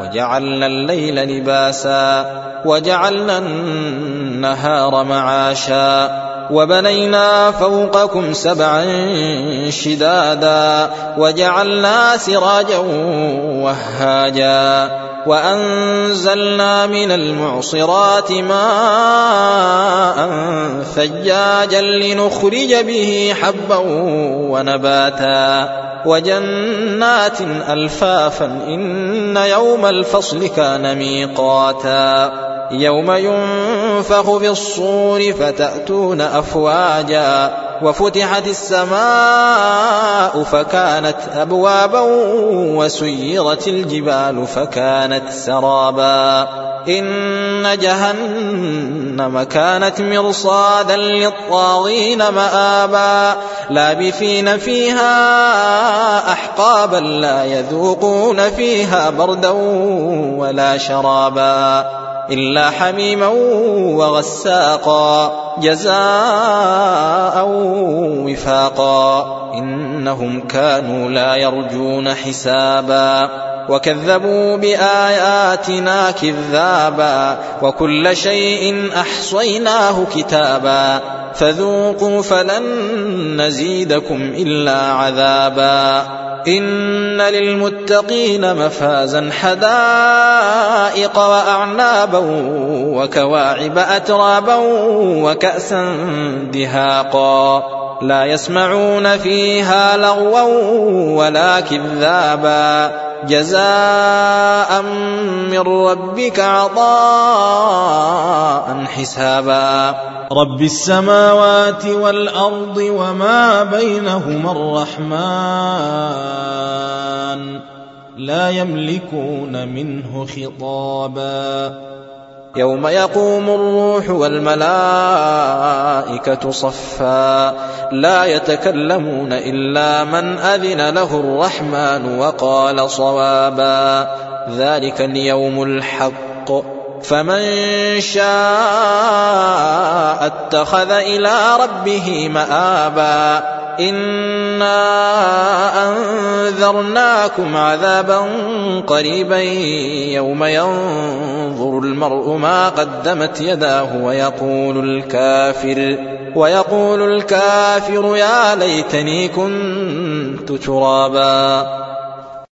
وجعلنا الليل لباسا وجعلنا النهار معاشا وبنينا فوقكم سبعا شدادا وجعلنا سراجا وهاجا وأنزلنا من المعصرات ماء ثجاجا لنخرج به حبا ونباتا. وجنات ألفافا إن يوم الفصل كان ميقاتا يوم ينفخ في الصور فتأتون أفواجا وفتحت السماء فكانت أبوابا وسيرت الجبال فكانت سرابا إن جهنم كانت مرصادا للطاغين مآبا لابثين فيها أحقابا لا يذوقون فيها بردا ولا شرابا. إلا حميما وغساقا جزاء وفاقا. إنهم كانوا لا يرجون حسابا. وكذبوا بآياتنا كذابا. وكل شيء أحصيناه كتابا. فذوقوا فلن نزيدكم إلا عذابا. إن للمتقين مفازا حدائق. وأعنابا وكواعب أترابا وكأسا دهاقا لا يسمعون فيها لغوا ولا كذابا جزاء من ربك عطاء حسابا رب السماوات والأرض وما بينهما الرحمن لا يملكون منه خطابا. يوم يقوم الروح والملائكة صفا. لا يتكلمون إلا من أذن له الرحمن وقال صوابا. ذلك اليوم الحق. فمن شاء اتخذ إلى ربه مآبا. إنا أنذرناكم عذابا قريبا يوم ينظر المرء ما قدمت يداه ويقول الكافر ويقول الكافر يا ليتني كنت ترابا